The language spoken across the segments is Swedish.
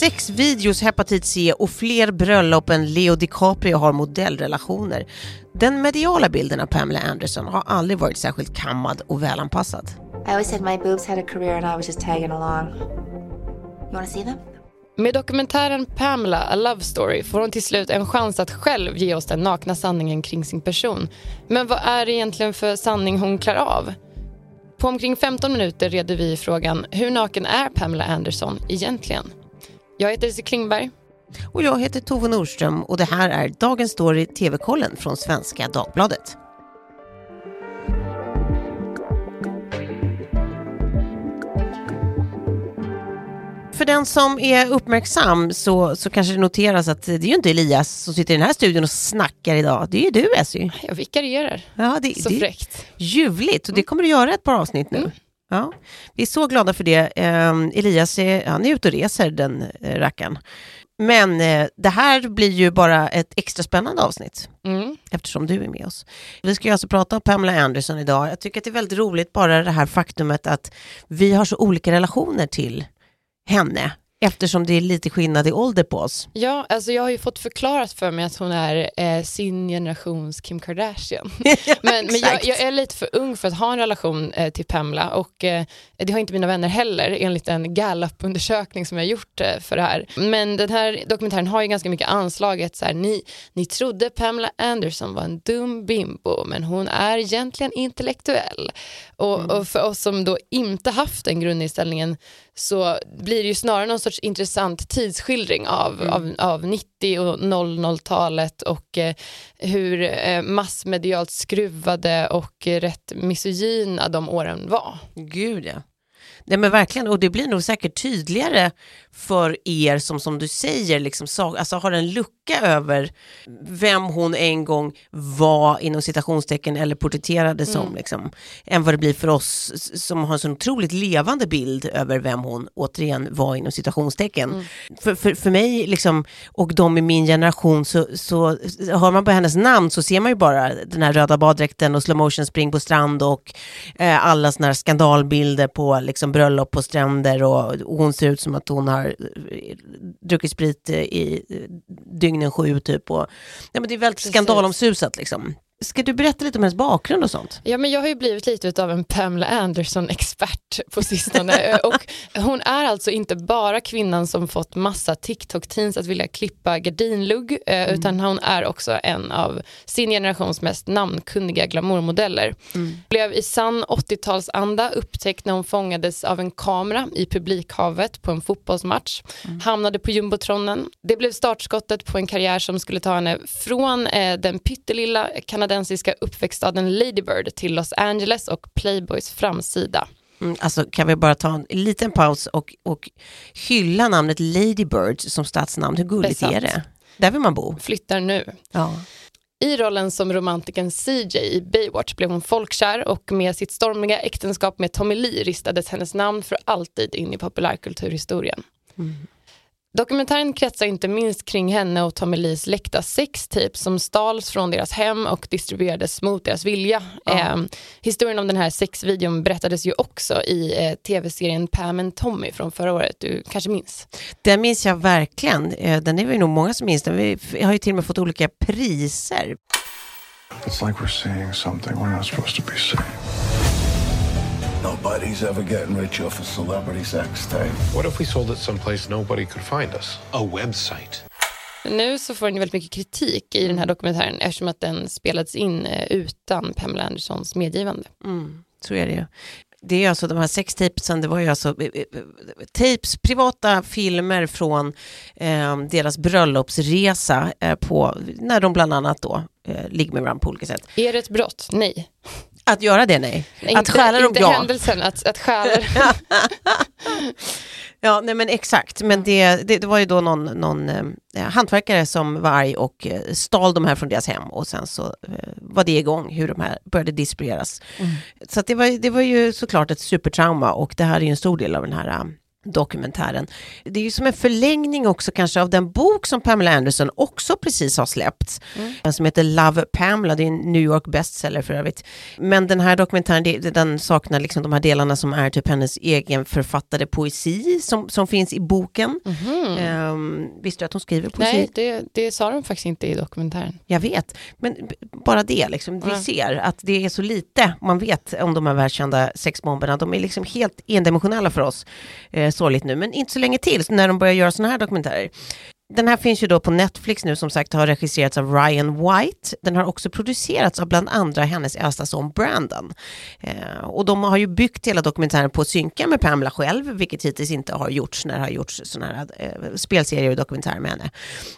Sex videos, hepatit C och fler bröllop än Leo DiCaprio har modellrelationer. Den mediala bilden av Pamela Anderson har aldrig varit särskilt kammad och välanpassad. I always said my boobs had a career and I was just tagging along. You wanna see them? Med dokumentären Pamela, A Love Story får hon till slut en chans att själv ge oss den nakna sanningen kring sin person. Men vad är det egentligen för sanning hon klär av? På omkring 15 minuter reder vi frågan hur naken är Pamela Anderson egentligen? Jag heter Cissi Klingberg. Och jag heter Tove Nordström och det här är Dagens Story TV-kollen från Svenska Dagbladet. För den som är uppmärksam så, så kanske det noteras att det är ju inte Elias som sitter i den här studion och snackar idag. Det är ju du Essy. Jag vikarierar. Ja, det, Så det fräckt. ljuvligt och det kommer du göra ett par avsnitt nu. Mm. Ja, vi är så glada för det. Eh, Elias är, han är ute och reser den eh, rackaren. Men eh, det här blir ju bara ett extra spännande avsnitt Mm. eftersom du är med oss. Vi ska ju alltså prata om Pamela Anderson idag. Jag tycker att det är väldigt roligt bara det här faktumet att vi har så olika relationer till henne eftersom det är lite skillnad i ålder på oss. Ja, alltså jag har ju fått förklarat för mig att hon är eh, sin generations Kim Kardashian. Men, men jag, jag är lite för ung för att ha en relation eh, till Pamela och eh, det har inte mina vänner heller enligt en Gallup-undersökning som jag gjort eh, för det här. Men den här dokumentären har ju ganska mycket anslaget så här, ni, ni trodde Pamela Anderson var en dum bimbo men hon är egentligen intellektuell. Och, och för oss som då inte haft den grundinställningen så blir det ju snarare någon sorts intressant tidsskildring av, av, av 90 och 00-talet och eh, hur eh, massmedialt skruvade och eh, rätt misogyna de åren var. Gud ja. Nej men verkligen, och det blir nog säkert tydligare för er som som du säger, liksom, sa- alltså har en lucka över vem hon en gång var inom citationstecken eller porträtterade som, liksom, än vad det blir för oss som har en så otroligt levande bild över vem hon återigen var inom citationstecken. För, för, för mig liksom, och de i min generation så, så hör man på hennes namn så ser man ju bara den här röda baddräkten och slow motion spring på strand och eh, alla såna här skandalbilder på liksom, bröllop på stränder och, hon ser ut som att hon har eh, druckit sprit eh, i eh, dygnen sju typ. Och, ja, men det är väldigt Precis. skandalomsusat liksom. Ska du berätta lite om hennes bakgrund och sånt? Ja, men jag har ju blivit lite av en Pamela Anderson-expert på sistone. och hon är alltså inte bara kvinnan som fått massa TikTok-teens att vilja klippa gardinlugg, eh, utan hon är också en av sin generations mest namnkunniga glamourmodeller. Blev i sann 80-talsanda upptäckt när hon fångades av en kamera i publikhavet på en fotbollsmatch. Hamnade på jumbotronen. Det blev startskottet på en karriär som skulle ta henne från eh, den pyttelilla kanadensiska uppväxtstaden Lady Bird till Los Angeles och Playboys framsida. Mm, alltså kan vi bara ta en liten paus och, och hylla namnet Lady Bird som stadsnamn. Hur gulligt Det är det? Där vill man bo. Flyttar nu. Ja. I rollen som romantiken CJ i Baywatch blev hon folkkär och med sitt stormiga äktenskap med Tommy Lee ristades hennes namn för alltid in i populärkulturhistorien. Dokumentären kretsar inte minst kring henne och Tommy Lees läckta sextapes som stals från deras hem och distribuerades mot deras vilja. Eh, historien om den här sexvideon berättades ju också i eh, tv-serien Pam and Tommy från förra året. Du kanske minns? Den minns jag verkligen. Eh, Den är vi nog många som minns den. Vi har ju till och med fått olika priser. It's like we're seeing something we're not supposed to be seeing. Nobody's ever getting rich off a celebrity sex tape. What if we sold it someplace nobody could find us? A website. Nu så får den väldigt mycket kritik i den här dokumentären eftersom att den spelades in eh, utan Pamela Andersons medgivande. Så är det ju. Det är alltså de här sextapesen, det var ju alltså eh, eh, tapes, privata filmer från eh, deras bröllopsresa eh, på, när de bland annat då eh, ligger med varandra på olika sätt. Är det ett brott? Nej. Att göra det, nej. att inte, stjäla dem, inte ja. händelsen, att, att stjäla. Ja, nej men exakt. Men det, det, det var ju då någon, någon eh, hantverkare som var arg och eh, stal de här från deras hem och sen så eh, var det igång hur de här började distribueras. Så att det, var, det var ju såklart ett supertrauma och det här är ju en stor del av den här dokumentären. Det är ju som en förlängning också kanske av den bok som Pamela Anderson också precis har släppt. Mm. Som heter Love Pamela, det är en New York bestseller för övrigt. Men den här dokumentären, den saknar liksom de här delarna som är typ hennes egen författade poesi som, som finns i boken. Mm. Um, visste du att hon skriver poesi? Nej, det, det sa de faktiskt inte i dokumentären. Jag vet, men bara det liksom. Vi ser att det är så lite man vet om de här världskända sexbomberna. De är liksom helt endimensionella för oss. Eh, sorgligt nu, men inte så länge till när de börjar göra sådana här dokumentärer. Den här finns ju då på Netflix nu som sagt har regisserats av Ryan White. Den har också producerats av bland andra hennes äldsta son Brandon. Eh, och de har ju byggt hela dokumentären på att synka med Pamela själv, vilket hittills inte har gjorts när det har gjorts sådana här eh, spelserier och dokumentärer med henne.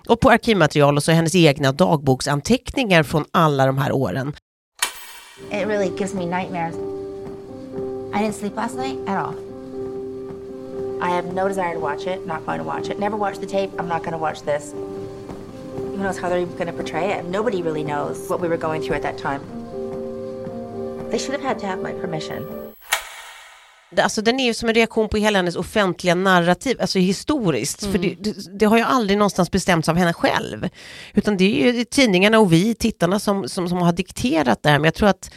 Och på arkivmaterial och så hennes egna dagboksanteckningar från alla de här åren. It really gives me nightmares. I didn't sleep last night at all. I have no desire to watch it, not going to watch it. Never watched the tape, I'm not going to watch this. Who knows how they're going to portray it? Nobody really knows what we were going through at that time. They should have had to have my permission. Alltså den är ju som en reaktion på hela hennes offentliga narrativ, alltså historiskt. Mm. För det, det, det, har ju aldrig någonstans bestämts av henne själv. Utan det är ju tidningarna och vi, tittarna, som, som, som har dikterat det här. Men jag tror att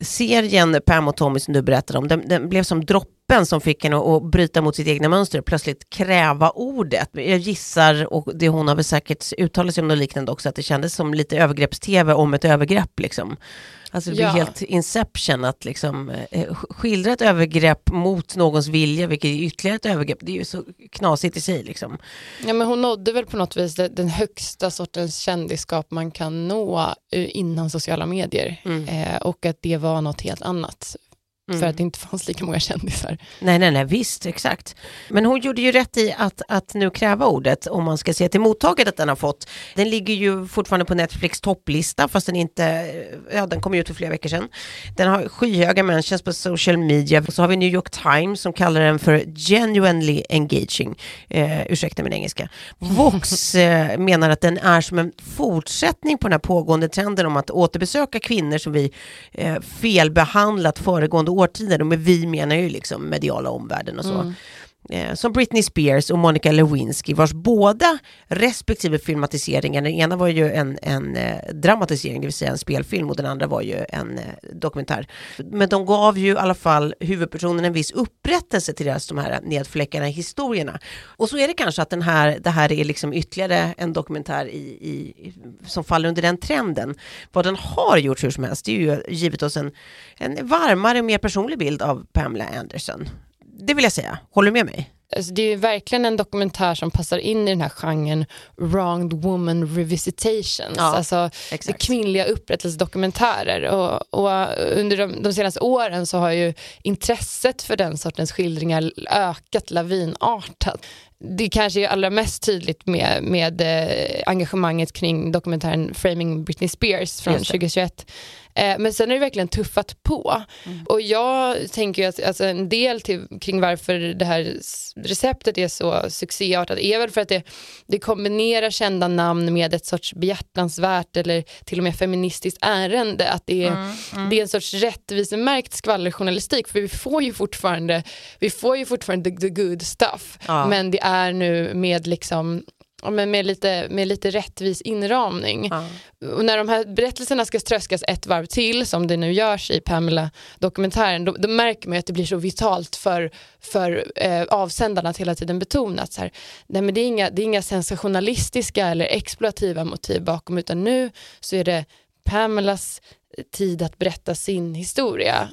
serien Pam och Tommy som du berättade om, den, den blev som droppen som fick henne att bryta mot sitt egna mönster, plötsligt kräva ordet. Jag gissar, och det hon har väl säkert uttalat sig om något liknande också, att det kändes som lite övergrepps-tv om ett övergrepp liksom. Alltså det blir ja. helt inception att liksom eh, skildra ett övergrepp mot någons vilja, vilket är ytterligare ett övergrepp. Det är ju så knasigt i sig liksom. Ja men hon nådde väl på något vis den högsta sortens kändisskap man kan nå eh, innan sociala medier. Mm. Eh, och att det var något helt annat. Mm. För att det inte fanns lika många kändisar. Nej, nej, nej, visst, exakt. Men hon gjorde ju rätt i att, att nu kräva ordet om man ska se till mottagandet den har fått. Den ligger ju fortfarande på Netflix topplista fast den inte, ja den kom ut för flera veckor sedan. Den har skyhöga mentions på social media. Så har vi New York Times som kallar den för genuinely engaging. Eh, ursäkta min engelska. Vox eh, menar att den är som en fortsättning på den här pågående trenden om att återbesöka kvinnor som vi eh, felbehandlat föregående årtionden, och med vi menar ju liksom mediala omvärlden och så. Mm. Eh, som Britney Spears och Monica Lewinsky vars båda respektive filmatiseringar, den ena var ju en, en eh, dramatisering, det vill säga en spelfilm och den andra var ju en eh, dokumentär. Men de gav ju i alla fall huvudpersonen en viss upprättelse till deras de här nedfläckarna i historierna. Och så är det kanske att den här, det här är liksom ytterligare en dokumentär i, i, som faller under den trenden. Vad den har gjort hur som helst, det är ju givit oss en, en varmare, mer personlig bild av Pamela Anderson det vill jag säga. Håller du med mig? Alltså det är verkligen en dokumentär som passar in i den här genren wronged woman revisitations. Ja, alltså exakt. kvinnliga upprättelsedokumentärer. Och, och under de, de, senaste åren så har ju intresset för den sortens skildringar ökat lavinartat. Det kanske är allra mest tydligt med, med eh, engagemanget kring dokumentären Framing Britney Spears från 2021 Eh, men sen är det verkligen tuffat på. Mm. Och jag tänker att alltså, en del till, kring varför det här receptet är så succéartat är väl för att det, det kombinerar kända namn med ett sorts behjärtansvärt eller till och med feministiskt ärende. Att det är, mm. Mm. Det är en sorts rättvisemärkt skvallerjournalistik för vi får ju fortfarande, vi får ju fortfarande the, the good stuff. Ja. Men det är nu med liksom Ja, men med, lite, med lite rättvis inramning. Ja. Och när de här berättelserna ska tröskas ett varv till, som det nu görs i Pamela-dokumentären, då, då, märker man att det blir så vitalt för, för eh, avsändarna att hela tiden betona att så här, nej, men det, är inga, det är inga sensationalistiska eller exploativa motiv bakom, utan nu så är det Pamelas tid att berätta sin historia.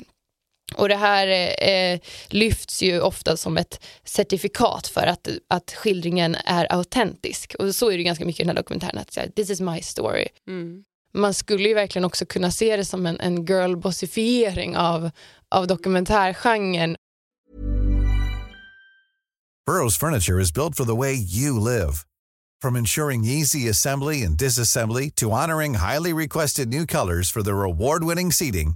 Och det här eh, lyfts ju ofta som ett certifikat för att, att skildringen är autentisk. Och så är det ganska mycket i den här dokumentären, att säga, this is my story. Mm. Man skulle ju verkligen också kunna se det som en, en girlbossifiering av, av dokumentärgenren. Burrows furniture is built for the way you live. From ensuring easy assembly and disassembly to honoring highly requested new colors for their award-winning seating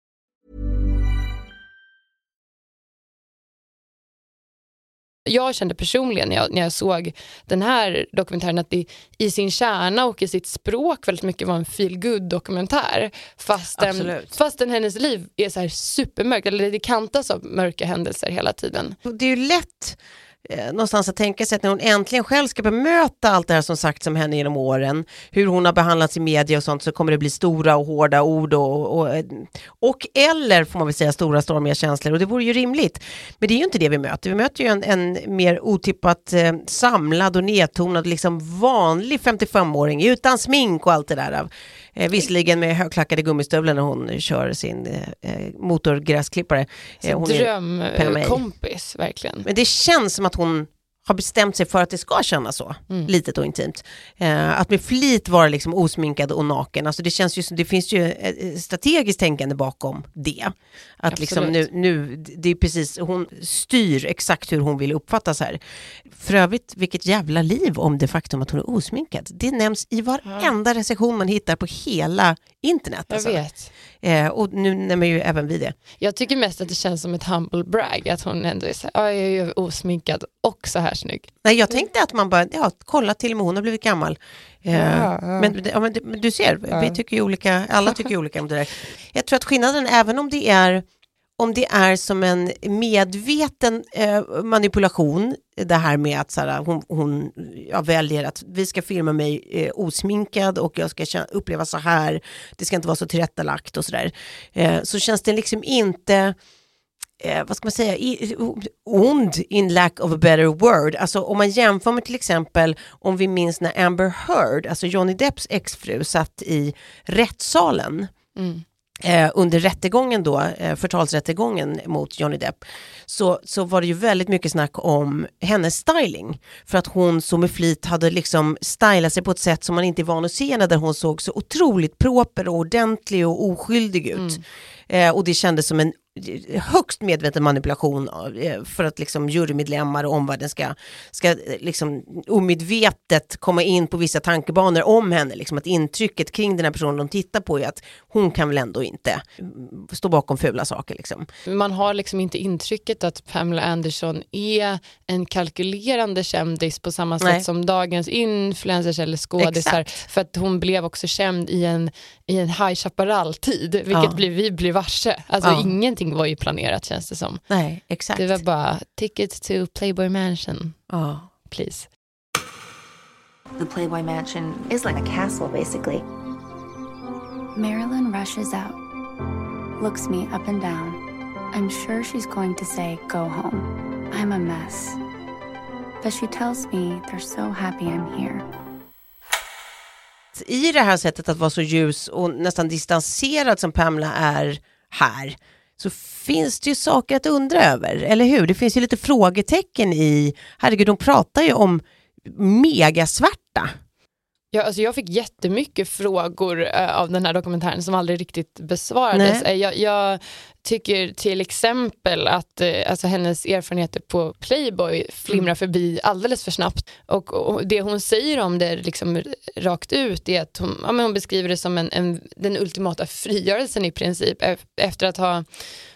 Jag kände personligen när jag, när jag såg den här dokumentären att det i sin kärna och i sitt språk väldigt mycket var en feel dokumentär Fastän, fastän hennes liv är så här supermörkt, eller det kantas av mörka händelser hela tiden. Det är ju lätt eh, någonstans att tänka sig att när hon äntligen själv ska bemöta allt det här som sagts om henne genom åren, hur hon har behandlats i media och sånt, så kommer det bli stora och hårda ord och, och, och eh, eller får man väl säga stora stormiga känslor och det vore ju rimligt. Men det är ju inte det vi möter, vi möter ju en, en mer otippat eh, samlad och nedtonad, liksom vanlig 55-åring utan smink och allt det där. Eh, visserligen med högklackade gummistövlar när hon kör sin eh, eh, motorgräsklippare. Eh, May. Drömkompis, verkligen. Men det känns som att hon har bestämt sig för att det ska kännas så, Mm. litet och intimt. Eh, att med flit vara liksom osminkad och naken, alltså det känns ju som, det finns ju eh, strategiskt tänkande bakom det. Att liksom nu, nu, det är precis, hon styr exakt hur hon vill uppfattas här. För övrigt, vilket jävla liv om det faktum att hon är osminkad. Det nämns i varenda recension man hittar på hela internet. Jag alltså. vet. Eh, och nu nämner ju även vi det. Jag tycker mest att det känns som ett humble brag, att hon ändå är så här, "Ja, jag är ju osminkad och så här snygg. Nej, jag tänkte att man bara, ja, kolla till och med hon har blivit gammal. Eh, Ja, ja. Men, ja, men, du ser, vi tycker ju olika, alla tycker ju olika om det där. Jag tror att skillnaden, även om det är om det är som en medveten eh, manipulation, det här med att så här, hon, hon ja, väljer att vi ska filma mig eh, osminkad och jag ska känna, uppleva så här, det ska inte vara så tillrättalagt och sådär. Eh, så känns det liksom inte eh, vad ska man säga, i, ond in lack of a better word. Alltså om man jämför med till exempel om vi minns när Amber Heard, alltså Johnny Depps exfru, satt i rättssalen eh, under rättegången då, eh, förtalsrättegången mot Johnny Depp, så, så var det ju väldigt mycket snack om hennes styling. För att hon så med flit hade liksom stylat sig på ett sätt som man inte är van att se där hon såg så otroligt proper och ordentlig och oskyldig ut. Eh, och det kändes som en högst medveten manipulation eh, för att liksom jurymedlemmar och omvärlden ska, ska eh, liksom omedvetet komma in på vissa tankebanor om henne. Liksom att intrycket kring den här personen de tittar på är att hon kan väl ändå inte mm, stå bakom fula saker. Liksom. Man har liksom inte intrycket att Pamela Anderson är en kalkylerande kändis på samma sätt Nej. som dagens influencers eller skådisar. För att hon blev också känd i en, i en High Chaparral-tid, vilket Ja. blir, vi blir varse. Alltså Ja. ingenting var ju planerat känns det som. Nej, exakt. Det var bara tickets to Playboy Mansion, ja. please. The Playboy Mansion is like a castle, basically. Marilyn rushes out, looks me up and down. I'm sure she's going to say, Go home. I'm a mess. But she tells me they're so happy I'm here. I det här sättet att vara så ljus och nästan distanserad som Pamela är här så finns det ju saker att undra över, eller hur? Det finns ju lite frågetecken i, herregud, de pratar ju om megasvärta. Ja, alltså jag fick jättemycket frågor eh, av den här dokumentären som aldrig riktigt besvarades. Nej. Eh, jag, jag tycker till exempel att eh, alltså hennes erfarenheter på Playboy flimrar Mm. förbi alldeles för snabbt. Och, och det hon säger om det liksom rakt ut är att hon, ja, hon beskriver det som en, en, den ultimata frigörelsen i princip efter att ha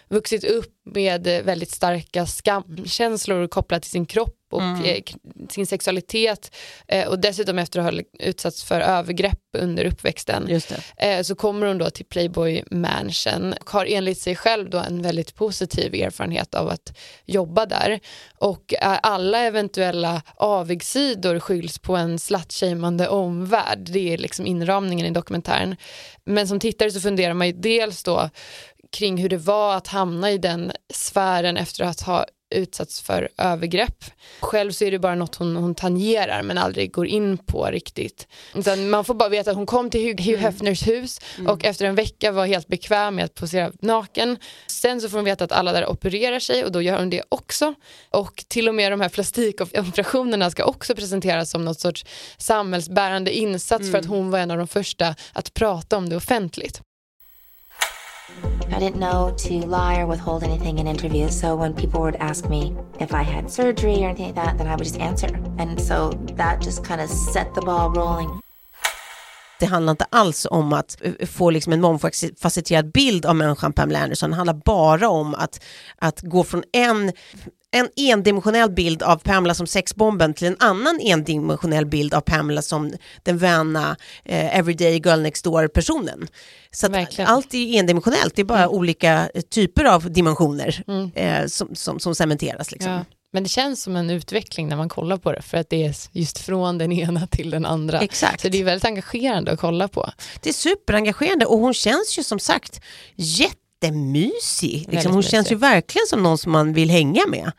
vuxit upp med eh, väldigt starka skamkänslor kopplat till sin kropp och eh, k- sin sexualitet eh, och dessutom efter att ha utsatts för övergrepp under uppväxten eh, så kommer hon då till Playboy Mansion och har enligt sig själv då en väldigt positiv erfarenhet av att jobba där och eh, alla eventuella avigsidor skylls på en slattshameande omvärld. Det är liksom inramningen i dokumentären. Men som tittare så funderar man ju dels då kring hur det var att hamna i den sfären efter att ha utsatts för övergrepp. Själv så är det bara något hon, hon tangerar men aldrig går in på riktigt. Utan man får bara veta att hon kom till Hugh, Hugh Hefners hus och efter en vecka var helt bekväm med att posera naken. Sen så får hon veta att alla där opererar sig och då gör hon det också. Och till och med de här plastikoperationerna ska också presenteras som något sorts samhällsbärande insats för att hon var en av de första att prata om det offentligt. I didn't know to lie or withhold anything in interviews, so when people would ask me if I had surgery or anything like that, then I would just answer. And so that just kind of set the ball rolling. Det handlar inte alls om att eh, eh, få liksom en mångfacetterad bild av människan Pamela Anderson. Det handlar bara om att, att gå från en en endimensionell bild av Pamela som sexbomben till en annan endimensionell bild av Pamela som den väna eh, everyday girl next door personen. Så allt är endimensionellt, det är bara mm. olika typer av dimensioner mm. eh, som, som, som cementeras. Liksom. Ja. Men det känns som en utveckling när man kollar på det för att det är just från den ena till den andra. Exakt. Så det är väldigt engagerande att kolla på. Det är superengagerande och hon känns ju som sagt jättemysig. Liksom, hon mysig. känns ju verkligen som någon som man vill hänga med.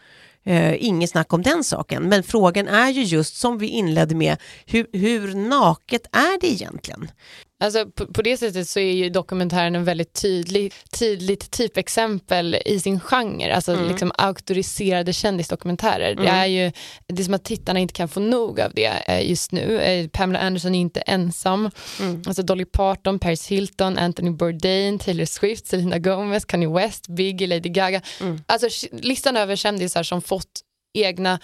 Uh, inget snack om den saken. Men frågan är ju just som vi inledde med, hur, hur naket är det egentligen? Alltså, på, på, det sättet så är ju dokumentären en väldigt tydlig, tydligt typexempel i sin genre, alltså mm. liksom auktoriserade kändisdokumentärer. Mm. Det är ju det är som att tittarna inte kan få nog av det eh, just nu. Eh, Pamela Anderson är inte ensam. Mm. Alltså Dolly Parton, Paris Hilton, Anthony Bourdain, Taylor Swift, Selena Gomez, Kanye West, Biggie, Lady Gaga. Mm. Alltså listan över kändisar som fått egna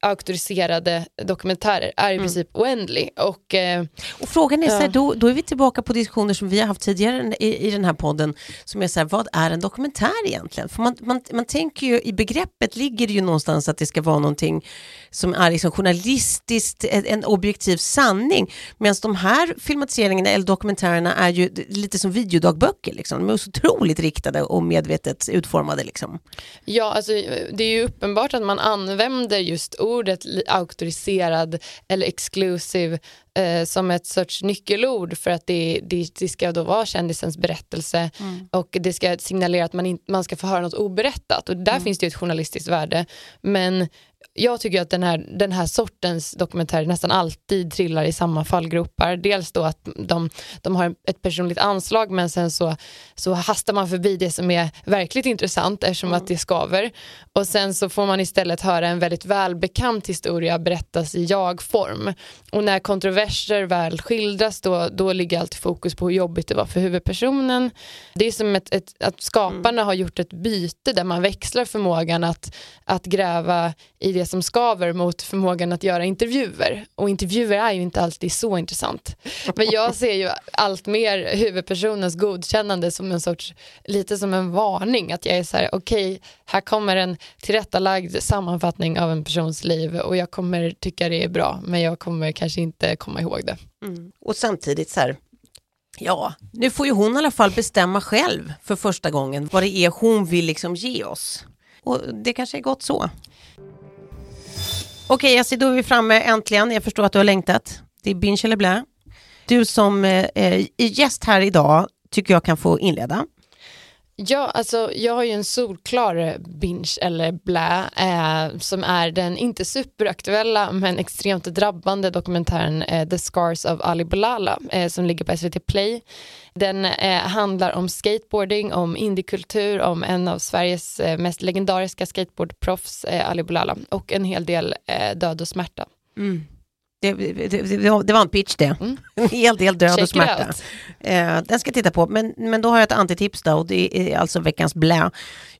auktoriserade dokumentärer är i mm. princip oändlig. Och, eh, och frågan är, ja. så här, då, då är vi tillbaka på diskussioner som vi har haft tidigare i, i den här podden, som är så här, vad är en dokumentär egentligen? För man, man, man tänker ju, i begreppet ligger det ju någonstans att det ska vara någonting som är liksom journalistiskt, en objektiv sanning, medan de här filmatiseringarna eller dokumentärerna är ju lite som videodagböcker, liksom. de är så otroligt riktade och medvetet utformade. Liksom. Ja, alltså, det är ju uppenbart att man använder just ordet auktoriserad eller exclusive eh, som ett sorts nyckelord för att det, det, det ska då vara kändisens berättelse mm. och det ska signalera att man, in, man ska få höra något oberättat och där mm. finns det ett journalistiskt värde. Men jag tycker att den här, den här sortens dokumentärer nästan alltid trillar i samma fallgropar. Dels då att de, de har ett personligt anslag men sen så, så hastar man förbi det som är verkligt intressant eftersom mm. att det skaver. Och sen så får man istället höra en väldigt välbekant historia berättas i jag-form. Och när kontroverser väl skildras då, då ligger alltid fokus på hur jobbigt det var för huvudpersonen. Det är som ett, ett att skaparna mm. har gjort ett byte där man växlar förmågan att, att gräva i i det som skaver mot förmågan att göra intervjuer. Och intervjuer är ju inte alltid så intressant. Men jag ser ju allt mer huvudpersonens godkännande som en sorts, lite som en varning. Att jag är så här, okej, okay, här kommer en tillrättalagd sammanfattning av en persons liv och jag kommer tycka det är bra, men jag kommer kanske inte komma ihåg det. Mm. Och samtidigt så här, Ja, nu får ju hon i alla fall bestämma själv för första gången vad det är hon vill liksom ge oss. Och det kanske är gott så. Okej Jessie, då är vi framme äntligen. Jag förstår att du har längtat. Det är binge eller blä. Du som eh, eh är gäst här idag tycker jag kan få inleda. Ja, alltså jag har ju en solklar eh, binge eller blä eh, som är den inte superaktuella men extremt drabbande dokumentären eh, The Scars of Ali Balala eh, som ligger på SVT Play. Den eh, handlar om skateboarding, om indiekultur, om en av Sveriges eh, mest legendariska skateboardproffs, eh, Ali Balala och en hel del eh, död och smärta. Mm. Det, det, det, det, var en pitch det. Mm. En hel del död Check och smärta. Eh, den ska jag titta på, men, men då har jag ett antitips då och det är alltså veckans blä.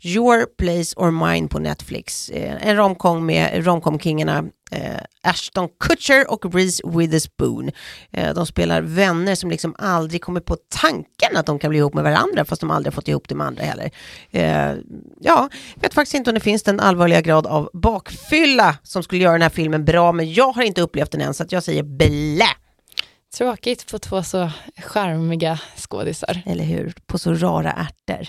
Your Place or Mine på Netflix. Eh, en romcom med romcom-kingarna eh, Ashton Kutcher och Reese Witherspoon. Eh, de spelar vänner som liksom aldrig kommer på tanken att de kan bli ihop med varandra fast de aldrig fått ihop det med andra heller. Eh, ja, jag vet faktiskt inte om det finns den allvarliga grad av bakfylla som skulle göra den här filmen bra men jag har inte upplevt den än så att jag säger blä. Tråkigt på två så charmiga skådisar. Eller hur, på så rara ärtor.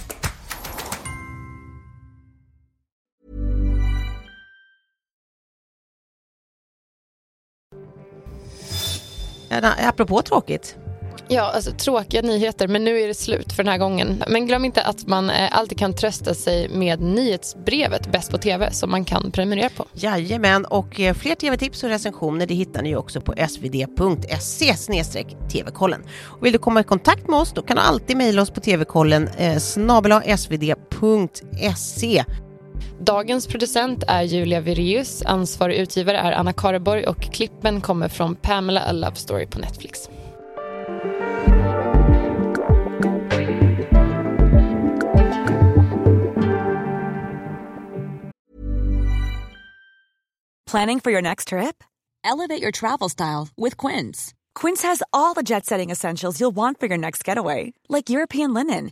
Apropå tråkigt. Ja, alltså tråkiga nyheter, men nu är det slut för den här gången. Men glöm inte att man eh, alltid kan trösta sig med nyhetsbrevet Bäst på TV som man kan prenumerera på. Jajamän, och eh, fler tv-tips och recensioner det hittar ni också på svd.se tv-kollen. Och vill du komma i kontakt med oss då kan du alltid mejla oss på tvkollen eh, svd.se. Dagens producent är Julia Vireus, ansvarig utgivare är Anna Kareborg och klippen kommer från Pamela A Love Story på Netflix. Planning for your next trip? Elevate your travel style with Quince. Quince has all the jet setting essentials you'll want for your next getaway, like European linen,